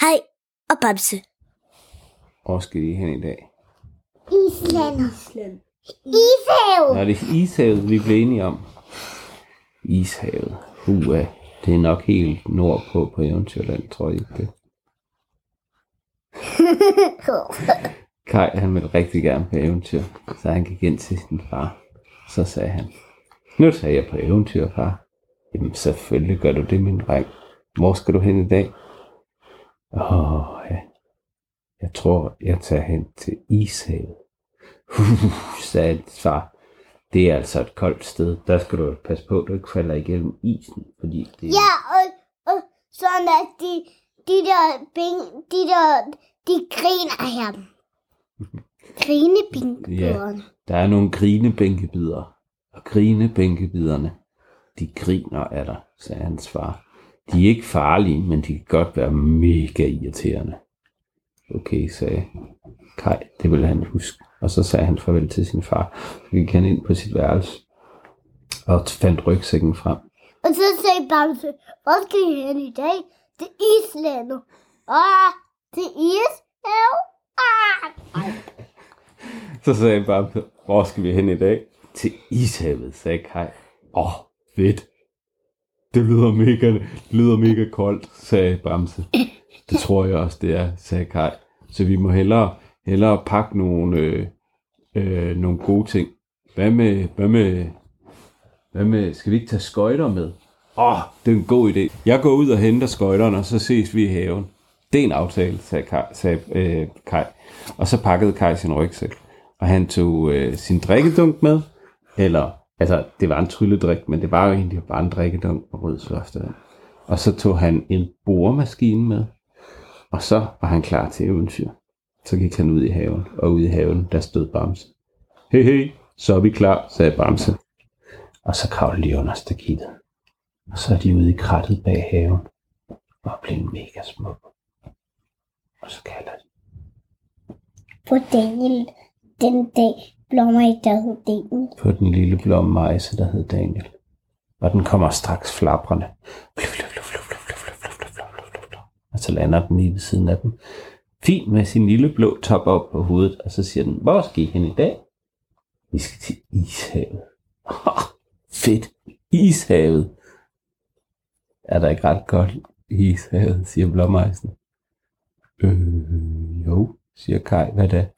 Kai og Bamse. Hvor skal de hen i dag? Island. Island. Ishav. Nå, det er ishavet, vi blev enige om. Ishavet. Hua. Det er nok helt nordpå på Eventyrland, tror jeg ikke det. Kai, han ville rigtig gerne på eventyr, så han gik ind til sin far. Så sagde han, nu tager jeg på eventyr, far. Jamen, selvfølgelig gør du det, min dreng. Hvor skal du hen i dag? Åh, ja. Jeg tror, jeg tager hen til Ishavet. Uh, sagde far. Det er altså et koldt sted. Der skal du passe på, at du ikke falder igennem isen, fordi det. Ja, og, og sådan at de, de der bing, de der, de griner af ham. Grinebingbøderne. Der er nogle grinebænkebider, og grinebænkebiderne, de griner af dig, sagde hans far. De er ikke farlige, men de kan godt være mega irriterende. Okay, sagde Kai, det ville han huske. Og så sagde han farvel til sin far. Så gik han ind på sit værelse og fandt rygsækken frem. Og så sagde Bamse, hvor skal I hen i dag? Til Island. Ah, til Ishav. Ah. Så sagde han bare, hvor skal vi hen i dag? Til Ishavet, sagde Kai. Åh, oh, fedt. Det lyder mega, det lyder mega koldt, sagde Bamse. Det tror jeg også, det er, sagde Kai. Så vi må hellere, hellere pakke nogle, øh, øh, nogle gode ting. Hvad med, hvad med, hvad med, skal vi ikke tage skøjter med? Åh, oh, det er en god idé. Jeg går ud og henter skøjterne, og så ses vi i haven. Det er en aftale, sagde Kai. Sagde, øh, Kai. Og så pakkede Kai sin rygsæk. Og han tog øh, sin drikkedunk med. Eller, altså, det var en trylledrik, men det var jo egentlig bare en drikkedunk på rød saftevand. Og så tog han en boremaskine med. Og så var han klar til eventyr. Så gik han ud i haven, og ude i haven, der stod Bamse. Hej, hej, så er vi klar, sagde Bamse. Og så kravlede de under stakittet. Og så er de ude i krattet bag haven, og blev mega smuk. Og så kalder de. På Daniel, den dag, blommeis, der hed Daniel. På den lille blomme majse, der hed Daniel. Og den kommer straks flabrende. Og så lander den lige ved siden af den. Fint med sin lille blå top op på hovedet. Og så siger den, hvor skal I hen i dag? Vi skal til ishavet. Oh, fedt. Ishavet. Er der ikke ret godt i ishavet, siger blommeisen. Øh, jo, siger Kai, hvad da?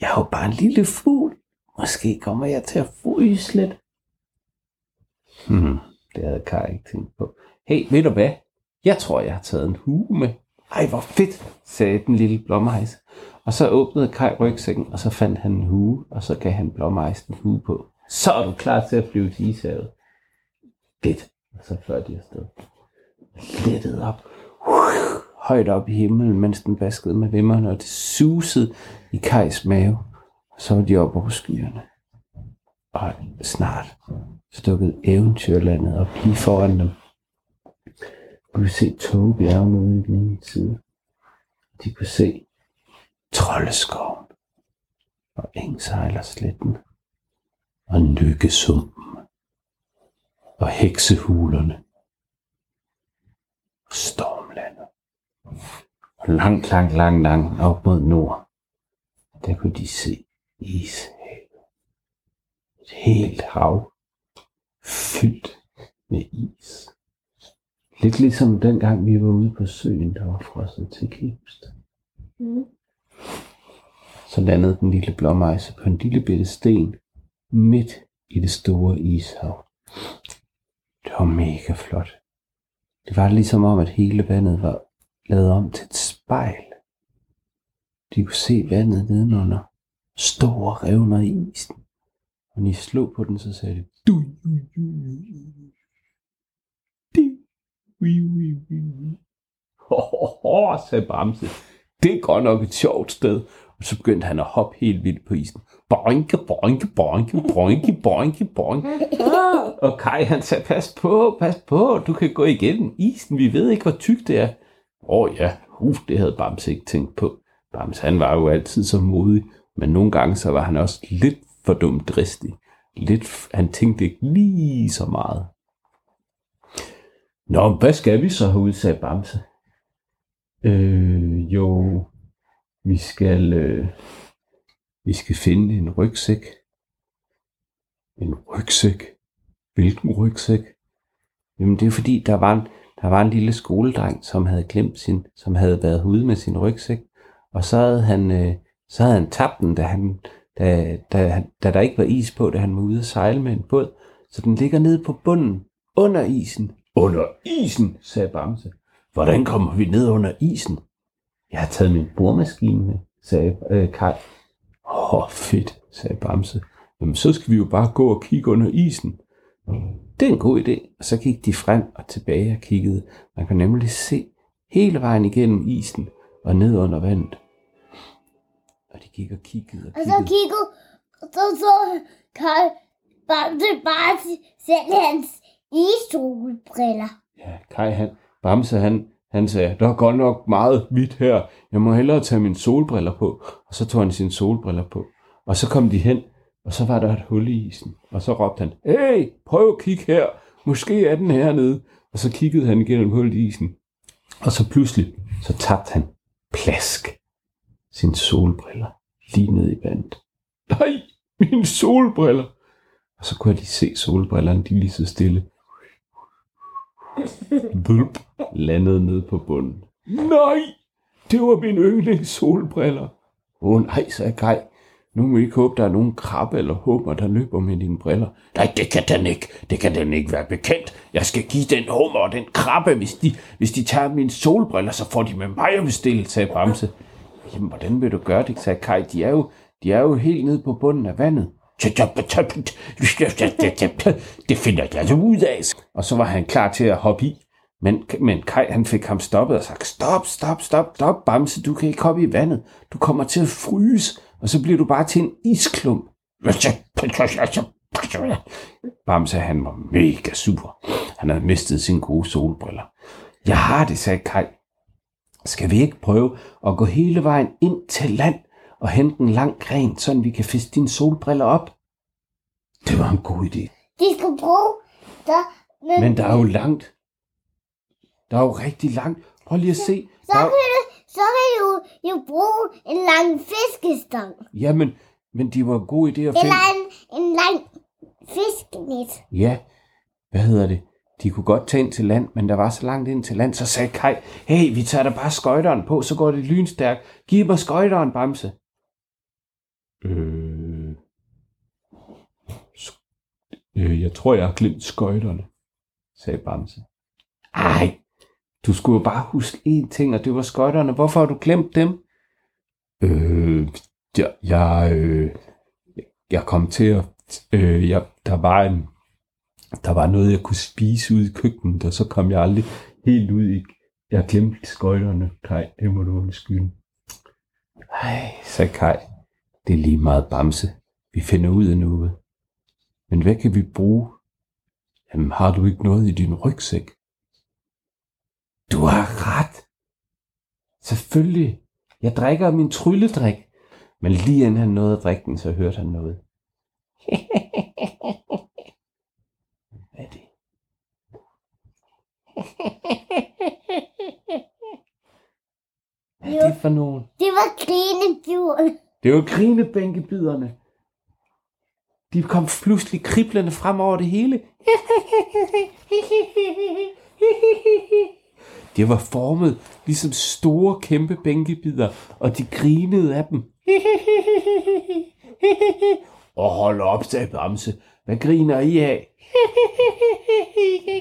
Jeg er jo bare en lille fugl. Måske kommer jeg til at fryse lidt. Hmm, det havde Kai ikke tænkt på. Hey, ved du hvad? Jeg tror, jeg har taget en hue med. Ej, hvor fedt, sagde den lille blåmejs. Og så åbnede Kai rygsækken, og så fandt han en hue, og så gav han blåmejsen en hue på. Så er du klar til at flyve til ishavet. Fedt. Og så førte de afsted. Lettet op. Højt op i himlen, mens den baskede med vimmerne, og det susede i Kajs mave. Og så var de oppe over skyerne. Og snart stukkede eventyrlandet op lige foran dem. De kunne se togebjergene ude i den ene side. De kunne se troldeskoven og engsejlersletten og lykkesumpen og heksehulerne Stop langt, langt, langt, langt op mod nord, der kunne de se ishavet. Et helt hav fyldt med is. Lidt ligesom dengang vi var ude på søen, der var frosset til kipst. Mm. Så landede den lille blåmejse på en lille bitte sten midt i det store ishav. Det var mega flot. Det var ligesom om, at hele vandet var lavet om til et spejl. De kunne se vandet nedenunder. Store revner i isen. Og når de slog på den, så sagde det, du, du, du, du. Sagde Bamse. Det er godt nok et sjovt sted. Og så begyndte han at hoppe helt vildt på isen. Boinke, boinke, boinke, boinke, boinke, boinke. Og Kai han sagde, pas på, pas på, du kan gå igennem isen, vi ved ikke, hvor tyk det er. Åh oh, ja, uh, det havde Bams ikke tænkt på. Bams han var jo altid så modig, men nogle gange så var han også lidt for dumt dristig. Lidt, han tænkte ikke lige så meget. Nå, hvad skal vi så herude, sagde Bamse. Øh, jo, vi skal, øh, vi skal finde en rygsæk. En rygsæk? Hvilken rygsæk? Jamen det er fordi, der var en, der var en lille skoledreng, som havde glemt sin, som havde været ude med sin rygsæk, og så havde han, øh, så havde han tabt den, da, han, da, da, da der ikke var is på, da han var ude at sejle med en båd. Så den ligger nede på bunden, under isen. Under isen, sagde Bamse. Hvordan kommer vi ned under isen? Jeg har taget min boremaskine med, sagde øh, Kai. Åh, oh, fedt, sagde Bamse. Jamen, så skal vi jo bare gå og kigge under isen. Det er en god idé. Og så gik de frem og tilbage og kiggede. Man kan nemlig se hele vejen igennem isen og ned under vandet. Og de gik og kiggede og Og så kiggede. kiggede, og så så Karl Bamse bare selv hans issolbriller. Ja, Kai han, Bamse han, han sagde, der er godt nok meget hvidt her. Jeg må hellere tage mine solbriller på. Og så tog han sine solbriller på. Og så kom de hen, og så var der et hul i isen. Og så råbte han, hey, prøv at kigge her. Måske er den hernede. Og så kiggede han igennem hullet i isen. Og så pludselig, så tabte han plask sin solbriller lige ned i vandet. Nej, mine solbriller. Og så kunne jeg lige se solbrillerne, de lige så stille. Bulp, landede ned på bunden. Nej, det var min yndlings solbriller. Åh oh, nej, sagde Kai. Nu må vi ikke håbe, der er nogen krabbe eller hummer, der løber med dine briller. Nej, det kan den ikke. Det kan den ikke være bekendt. Jeg skal give den hummer og den krabbe, hvis de, hvis de tager mine solbriller, så får de med mig at bestille, sagde Bamse. Jamen, hvordan vil du gøre det, sagde Kai. De er jo, de er jo helt nede på bunden af vandet. Det finder jeg så ud af. Og så var han klar til at hoppe i. Men, men Kai han fik ham stoppet og sagde, stop, stop, stop, stop, Bamse, du kan ikke hoppe i vandet. Du kommer til at fryse, og så bliver du bare til en isklump. Bamse han var mega sur. Han havde mistet sine gode solbriller. Jeg har det, sagde Kai. Skal vi ikke prøve at gå hele vejen ind til land og hente en lang gren, så vi kan fiske dine solbriller op? Det var en god idé. De skulle bruge der, men, Men der er jo langt. Der er jo rigtig langt. Prøv lige at se. så, Der er, så kan du jo bruge en lang fiskestang. jamen, men de var gode idéer at finde. Eller en, en lang fiskenet. Ja, hvad hedder det? De kunne godt tage ind til land, men der var så langt ind til land, så sagde Kai, hey, vi tager da bare skøjteren på, så går det lynstærkt. Giv mig skøjteren, Bamse. Øh... øh, jeg tror, jeg har glemt skøjterne, sagde Bamse. Ej, du skulle jo bare huske én ting, og det var skøjterne. Hvorfor har du glemt dem? Øh, jeg, jeg, øh, jeg kom til at, øh, jeg, der var en, der var noget, jeg kunne spise ude i køkkenet, og så kom jeg aldrig helt ud i, jeg glemte skøjterne, Kai, det må du undskylde. Ej, sagde Kai, det er lige meget bamse. Vi finder ud af noget. Men hvad kan vi bruge? Jamen, har du ikke noget i din rygsæk? Du har ret. Selvfølgelig. Jeg drikker min trylledrik. Men lige inden han nåede at drikke den, så hørte han noget. Hvad er det? Hvad er det for nogen? Det var grinedyr. Det var grinebænkebiderne. De kom pludselig kriblende frem over det hele. Det var formet ligesom store kæmpe bænkebider, og de grinede af dem. Og hold op, sagde Bamse. Hvad griner I af?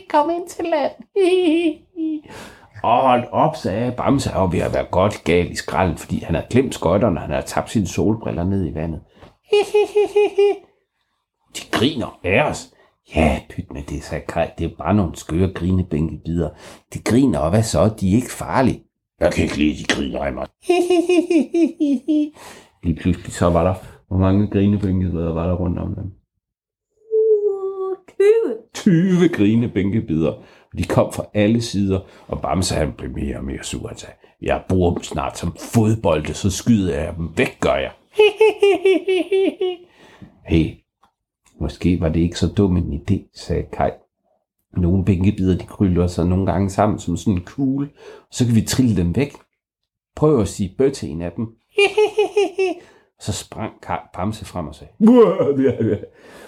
Kom ind til land. Og hold op, sagde Bamse. Han var ved at være godt gal i skralden, fordi han havde glemt skøjterne, og han havde tabt sine solbriller ned i vandet. De griner af os. Ja, pyt med det, sagde Kaj. Det er bare nogle skøre grinebænkebider. De griner, og hvad så? De er ikke farlige. Jeg kan ikke lide, de griner af mig. Lige pludselig så var der, hvor mange grinebænkebider var der rundt om dem? 20 grinebænkebider. Og de kom fra alle sider, og Bamse han blev mere og mere sur. Han sagde, jeg bruger dem snart som fodbolde, så skyder jeg dem væk, gør jeg. hey, måske var det ikke så dum en idé, sagde Kai. Nogle bænkebider, de kryller sig nogle gange sammen som sådan en kugle. Så kan vi trille dem væk. Prøv at sige bøh til en af dem. Så sprang Kai Bamse frem og sagde,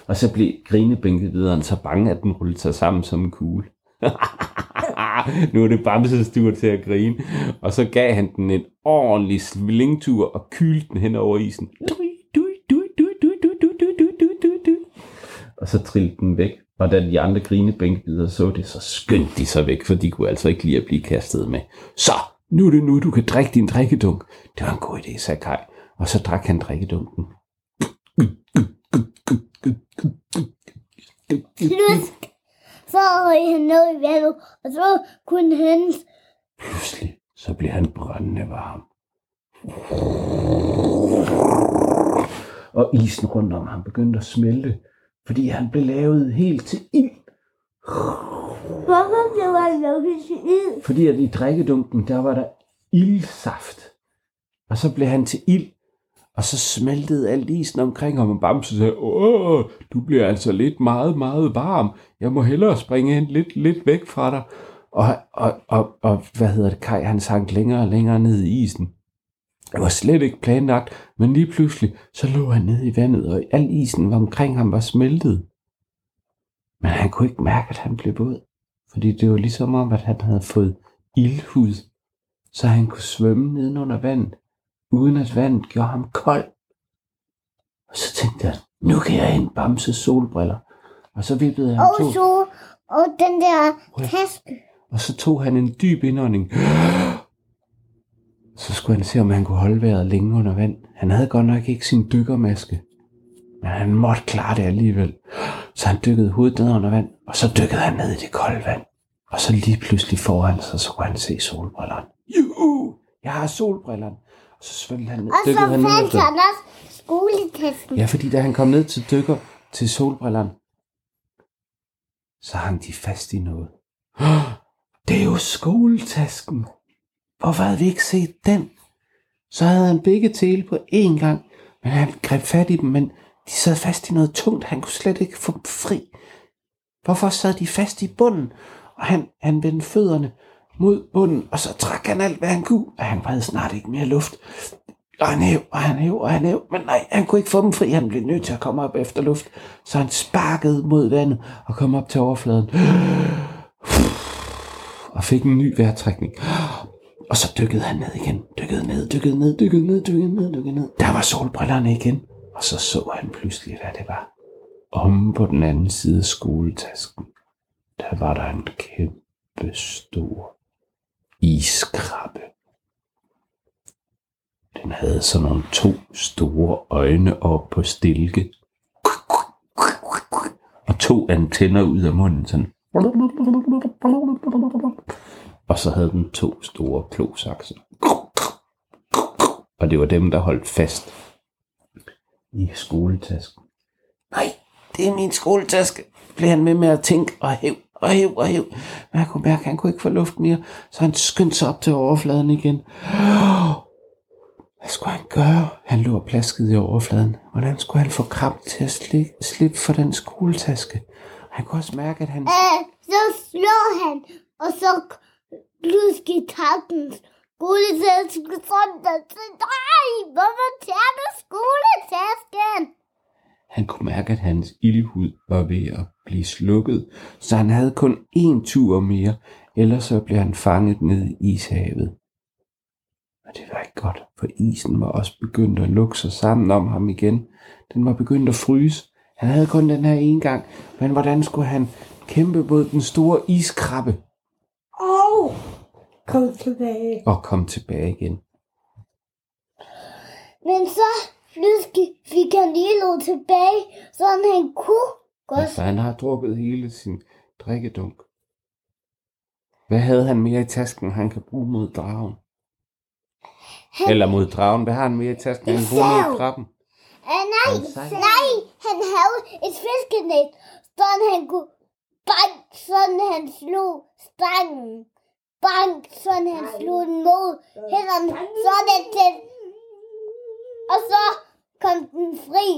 og så blev grinebænkevideren så bange, at den rullede sig sammen som en kugle. nu er det Bamses tur til at grine. Og så gav han den en ordentlig slingtur og kylte den hen over isen. Og så trillede den væk. Og da de andre grinebænkbidere så det, så skyndte de sig væk, for de kunne altså ikke lide at blive kastet med. Så, nu er det nu, du kan drikke din drikkedunk. Det var en god idé, sagde Kai. Og så drak han drikkedunken. Plusk. Så røg han ned i vandet, og så kunne han... Pludselig så blev han brændende varm. Og isen rundt om ham begyndte at smelte, fordi han blev lavet helt til ild. Hvorfor blev han lukket til ild? Fordi at i drikkedunken, der var der ildsaft. Og så blev han til ild, og så smeltede alt isen omkring ham, og Bamse sagde, åh, du bliver altså lidt meget, meget varm. Jeg må hellere springe hen lidt, lidt væk fra dig. Og, og, og, og hvad hedder det, Kai, han sank længere og længere ned i isen. Det var slet ikke planlagt, men lige pludselig, så lå han nede i vandet, og al isen var omkring ham var smeltet. Men han kunne ikke mærke, at han blev våd, fordi det var ligesom om, at han havde fået ildhud, så han kunne svømme ned under vandet, uden at vandet gjorde ham kold. Og så tænkte jeg, nu kan jeg hente Bamses solbriller. Og så vippede han Og to, så... Og den der taske. og så tog han en dyb indånding. Så skulle han se, om han kunne holde vejret længe under vand. Han havde godt nok ikke sin dykkermaske. Men han måtte klare det alligevel. Så han dykkede hovedet ned under vand, og så dykkede han ned i det kolde vand. Og så lige pludselig foran sig, så kunne han se solbrillerne. Juhu! Jeg har solbrillerne. Og så svømmede han ned. Og så dykkede han ned fandt han også skoletasken. Ja, fordi da han kom ned til dykker til solbrillerne, så hang de fast i noget. Det er jo skoletasken. Hvorfor havde vi ikke set den? Så havde han begge tele på én gang, men han greb fat i dem, men de sad fast i noget tungt. Han kunne slet ikke få dem fri. Hvorfor sad de fast i bunden? Og han, han vendte fødderne mod bunden, og så trak han alt, hvad han kunne, og han havde snart ikke mere luft. Og han hæv, og han hæv, og han hæv, men nej, han kunne ikke få dem fri. Han blev nødt til at komme op efter luft, så han sparkede mod vandet og kom op til overfladen. Og fik en ny vejrtrækning. Og så dykkede han ned igen. Dykkede ned, dykkede ned, dykkede ned, dykkede ned, dykkede ned. Der var solbrillerne igen. Og så så han pludselig, hvad det var. Om på den anden side af skoletasken, der var der en kæmpe stor iskrabbe. Den havde sådan nogle to store øjne op på stilke. Og to antenner ud af munden sådan. Og så havde den to store klosakser. Og det var dem, der holdt fast i skoletasken. Nej, det er min skoletaske, blev han med med at tænke og hæv og hæv og hæv. Men han kunne mærke, at han kunne ikke få luft mere, så han skyndte sig op til overfladen igen. Hvad skulle han gøre? Han lå og plaskede i overfladen. Hvordan skulle han få kraft til at slippe, slippe for den skoletaske? Han kunne også mærke, at han... Øh, så slår han, og så pludselig skoletaske, som der sådan, og så, nej, hvorfor tager du skoletasken? Han kunne mærke, at hans ildhud var ved at blive slukket, så han havde kun én tur mere, ellers så blev han fanget ned i ishavet. Og det var ikke godt, for isen var også begyndt at lukke sig sammen om ham igen. Den var begyndt at fryse. Han havde kun den her ene gang, men hvordan skulle han kæmpe mod den store iskrabbe kom tilbage. og komme tilbage igen? Men så fik han lige noget tilbage, så han kunne godt. Altså, han har drukket hele sin drikkedunk. Hvad havde han mere i tasken, han kan bruge mod dragen? Han, Eller mod dragen. Hvad har han mere i tasken, han kan bruge mod krabben? ah, nej, nej, han havde et fiskenet, sådan han kunne bank, sådan han slog stangen. Bank, sådan han slog den mod hænderne, sådan den. Og så kom den fri,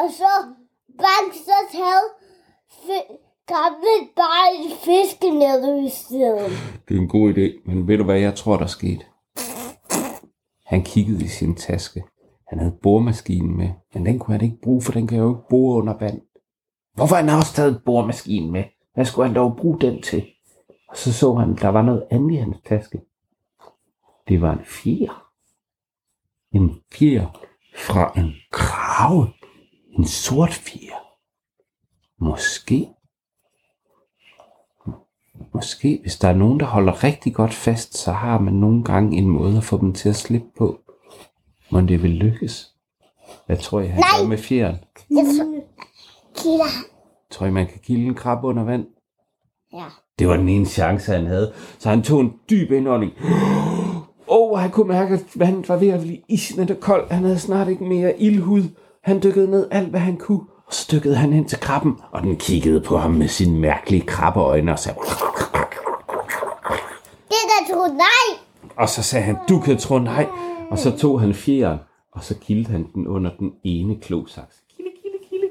og så bank, så havde Krabben bare et fiskenet i stedet. Det er en god idé, men ved du hvad jeg tror, der skete? Han kiggede i sin taske. Han havde boremaskinen med, men den kunne han ikke bruge, for den kan jo ikke bore under vand. Hvorfor har han også taget boremaskinen med? Hvad skulle han dog bruge den til? Og så så han, der var noget andet i hans taske. Det var en fjer. En fjer fra en krave. En sort fjer. Måske Måske, hvis der er nogen, der holder rigtig godt fast, så har man nogle gange en måde at få dem til at slippe på. Men det vil lykkes. Hvad tror jeg, han Nej. gør med fjeren? Jeg tror... Killer. Tror I, man kan kilde en krabbe under vand? Ja. Det var den ene chance, han havde. Så han tog en dyb indånding. Åh, oh, han kunne mærke, at vandet var ved at blive isnende kold. Han havde snart ikke mere ildhud. Han dykkede ned alt, hvad han kunne. Og så dykkede han ind til krabben, og den kiggede på ham med sine mærkelige krabbeøjne og sagde... Det der tror nej. Og så sagde han, du kan tro nej. Og så tog han fjeren, og så kildte han den under den ene klosaks. Kilde, kilde, kilde,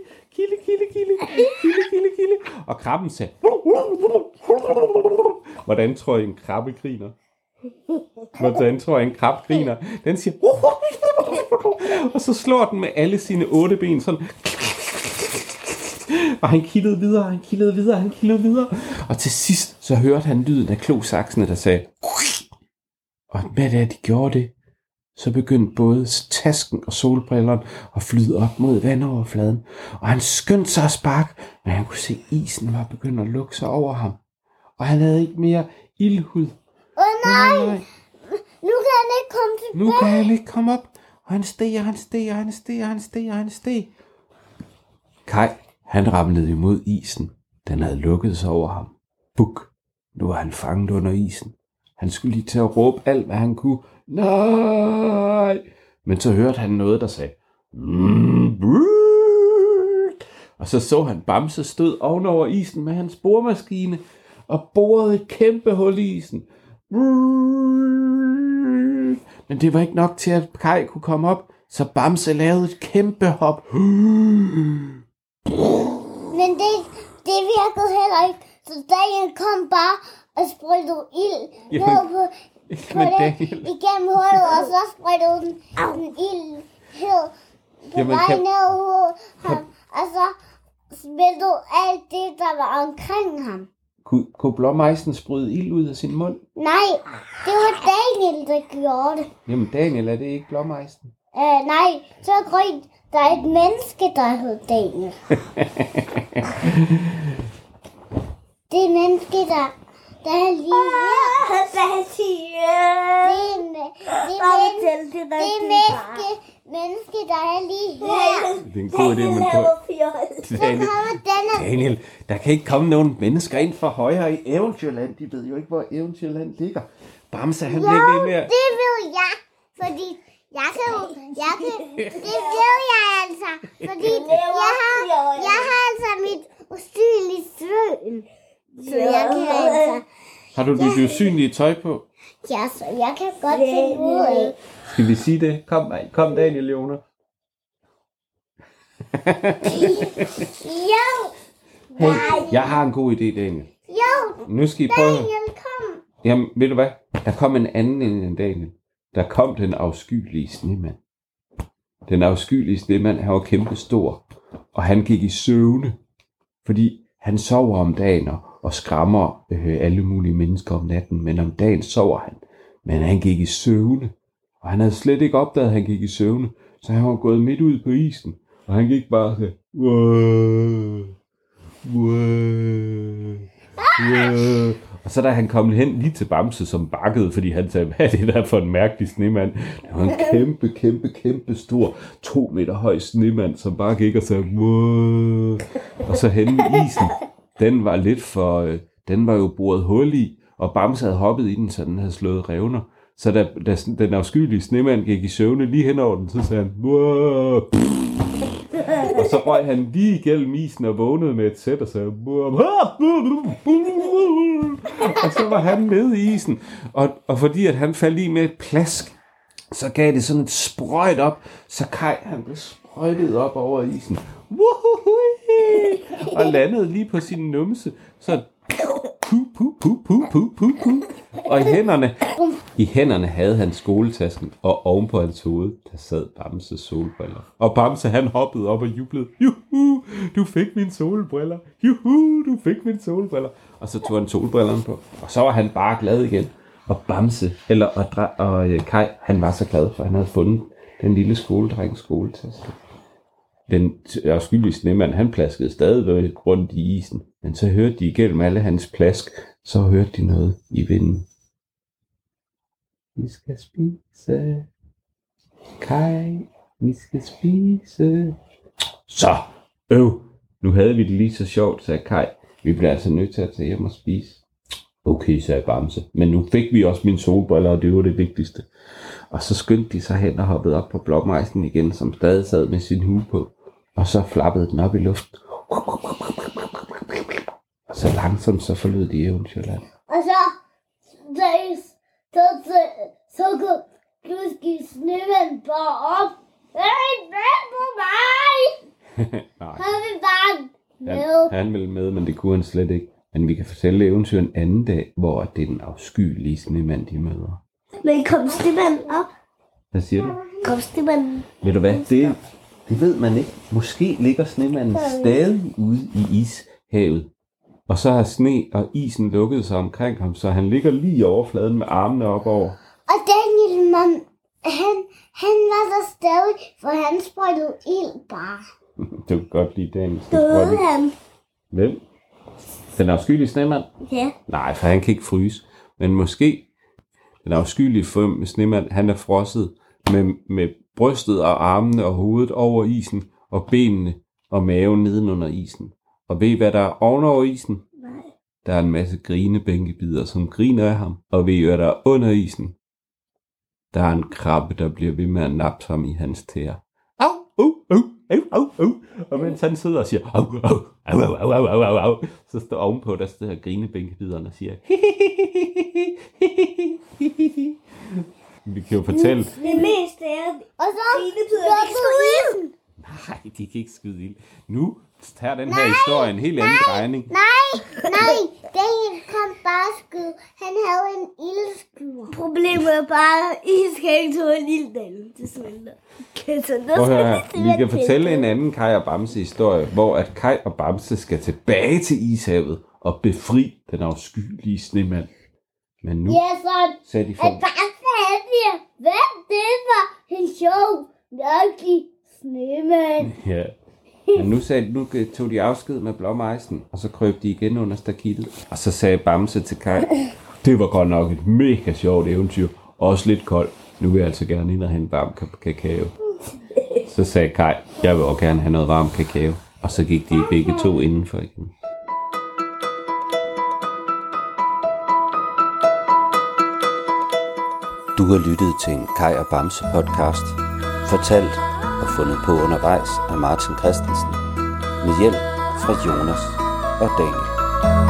kilde, kilde, kilde, kilde, kilde, kilde. Og krabben sagde, hvordan tror I en krabbe griner? Hvordan tror jeg, en krab griner? Den siger, og så slår den med alle sine otte ben sådan. Og han kildede videre, han kildede videre, han kildede videre. Og til sidst, så hørte han lyden af klosaksene, der sagde, og med det, de gjorde det, så begyndte både tasken og solbrillerne at flyde op mod vandoverfladen. Og han skyndte sig at sparke, men han kunne se, at isen var begyndt at lukke sig over ham. Og han havde ikke mere ildhud. Åh oh, nej. Nej. Nu kan han ikke komme tilbage. Nu kan han ikke komme op. Og han steg, og han steg, og han steg, og han steg, og han steg. Kai, han ramlede imod isen. Den havde lukket sig over ham. Buk. Nu var han fanget under isen. Han skulle lige til at råbe alt, hvad han kunne. Nej! Men så hørte han noget, der sagde... "Mm, brrrt." Og så så han Bamse stod ovenover isen med hans boremaskine og borede et kæmpe hul i isen. Men det var ikke nok til, at Kai kunne komme op, så Bamse lavede et kæmpe hop. Men det, det virkede heller ikke. Så Daniel kom bare og sprøjtede ild Jamen, ned på, på det, Daniel- igennem hullet, og så sprøjtede den, den ild hed på Jamen, vej kan- ned ham. Og så smeltede alt det, der var omkring ham. Kunne, kunne blåmejsen spryde ild ud af sin mund? Nej, det var Daniel, der gjorde det. Jamen Daniel, er det ikke blåmejsen? Uh, nej, så grønt. Der er et menneske, der hedder Daniel. det er menneske, der, der er lige her. Hvad siger Det er, me- det er, men, det er menneske, menneske, der er lige her. Det er en god idé, men på... Så Daniel. Daniel, der kan ikke komme nogen mennesker ind fra højre i Eventyrland. De ved jo ikke, hvor Eventyrland ligger. Bamse, han bliver ved med at... Det ved jeg, fordi jeg kan jo, jeg kan, det ved jeg altså, fordi jeg har, jeg har altså mit usynlige søn. Så jeg kan altså, Har du dit usynlige tøj på? ja, så jeg kan godt finde ud af. Skal vi sige det? Kom, kom Daniel, Jonas. Jo, Hey, jeg har en god idé, Daniel. jo, Nu skal I prøve... Daniel, kom. Jamen, ved du hvad? Der kom en anden end Daniel. Der kom den afskyelige snemand. Den afskyelige snemand, han var kæmpe stor. Og han gik i søvne. Fordi han sover om dagen og, og skræmmer øh, alle mulige mennesker om natten. Men om dagen sover han. Men han gik i søvne. Og han havde slet ikke opdaget, at han gik i søvne. Så han var gået midt ud på isen. Og han gik bare til, "Wow, wow. Og så da han kom hen lige til Bamse, som bakkede, fordi han sagde, hvad er det der for en mærkelig snemand? Det var en kæmpe, kæmpe, kæmpe stor, to meter høj snemand, som bare gik og sagde, wow. Og så hen i isen, den var lidt for, øh, den var jo boret hul i, og Bamse havde hoppet i den, så den havde slået revner. Så da, da den afskyelige snemand gik i søvne lige hen over den, så sagde han. Og så røg han lige igennem isen og vågnede med et sæt og sagde, og så var han nede i isen. Og, og fordi at han faldt i med et plask, så gav det sådan et sprøjt op, så Kai han blev sprøjtet op over isen. Woohoo! Og landede lige på sin numse. Så pu, pu, pu, pu, pu, pu, pu. Og i hænderne, i hænderne havde han skoletasken, og oven på hans hoved, der sad Bamses solbriller. Og Bamse, han hoppede op og jublede. Juhu, du fik mine solbriller. Juhu, du fik mine solbriller. Og så tog han solbrillerne på, og så var han bare glad igen. Og Bamse, eller og, og øh, Kai, han var så glad, for han havde fundet den lille skoledrengs skoletaske. Den afskyldige snemand, han plaskede stadig rundt i isen. Men så hørte de igennem alle hans plask, så hørte de noget i vinden. Vi skal spise. Kai, vi skal spise. Så, øv. Nu havde vi det lige så sjovt, sagde Kai. Vi bliver altså nødt til at tage hjem og spise. Okay, sagde Bamse. Men nu fik vi også mine solbriller, og det var det vigtigste. Og så skyndte de sig hen og hoppede op på blokmejsen igen, som stadig sad med sin hue på. Og så flappede den op i luften. Og så langsomt så forlod de Eventyrland. Og så, så, så, så, så går pludselig snømanden bare op. Hey, vent på mig! Nej, Han vil bare han, med. han ville med, men det kunne han slet ikke. Men vi kan fortælle eventyr en anden dag, hvor det er den afskyelige snemand, de møder. Men kom stemmen op. Hvad siger du? Kom stemmen. Ved du hvad? Det, det ved man ikke. Måske ligger snemanden stadig ude i ishavet. Og så har sne og isen lukket sig omkring ham, så han ligger lige i overfladen med armene op over. Og Daniel, man, han, han var der stadig, for han sprøjtede ild bare. Du kan godt lide dagens. Døde han? Hvem? Den afskyelige snemand? Ja. Nej, for han kan ikke fryse. Men måske den afskyelige snemand, han er frosset med, med brystet og armene og hovedet over isen, og benene og maven nedenunder isen. Og ved hvad der er ovenover isen? Nej. Der er en masse grinebænkebider, som griner af ham. Og ved hvad der er under isen? Der er en krabbe, der bliver ved med at nappe ham i hans tæer. Au, au, au, au, au, au. Og mens han sidder og siger, au, au, au, au, au, au, au, au, så står ovenpå, der står grinebænkebideren og siger, Vi kan jo fortælle, Det meste er Og så Grinebidder, de kan så isen. nej, de kan ikke skyde ild. Nu tager den her historie en helt anden drejning. Nej, nej, Daniel kan bare skyde. Han havde en ildskyder. Problemet er bare, at I skal ikke tåle en lille del til smelter. Okay, så nu at skal her. Vi kan det fortælle en anden Kai og Bamse historie, hvor at Kai og Bamse skal tilbage til ishavet og befri den afskyelige snemand. Men nu Ja, så sagde de at for... bare Anja, hvad det var en sjov, mørkelig snemand. Ja. Men nu, sagde, nu øh, tog de afsked med blåmejsen, og så krøb de igen under stakittet. Og så sagde Bamse til Kai, det var godt nok et mega sjovt eventyr, også lidt koldt. Nu vil jeg altså gerne ind og hente varm kakao. Så sagde Kai, jeg vil også gerne have noget varm kakao. Og så gik de begge to indenfor igen. Du har lyttet til en Kai og Bamse podcast, fortalt og fundet på undervejs af Martin Christensen, med hjælp fra Jonas og Daniel.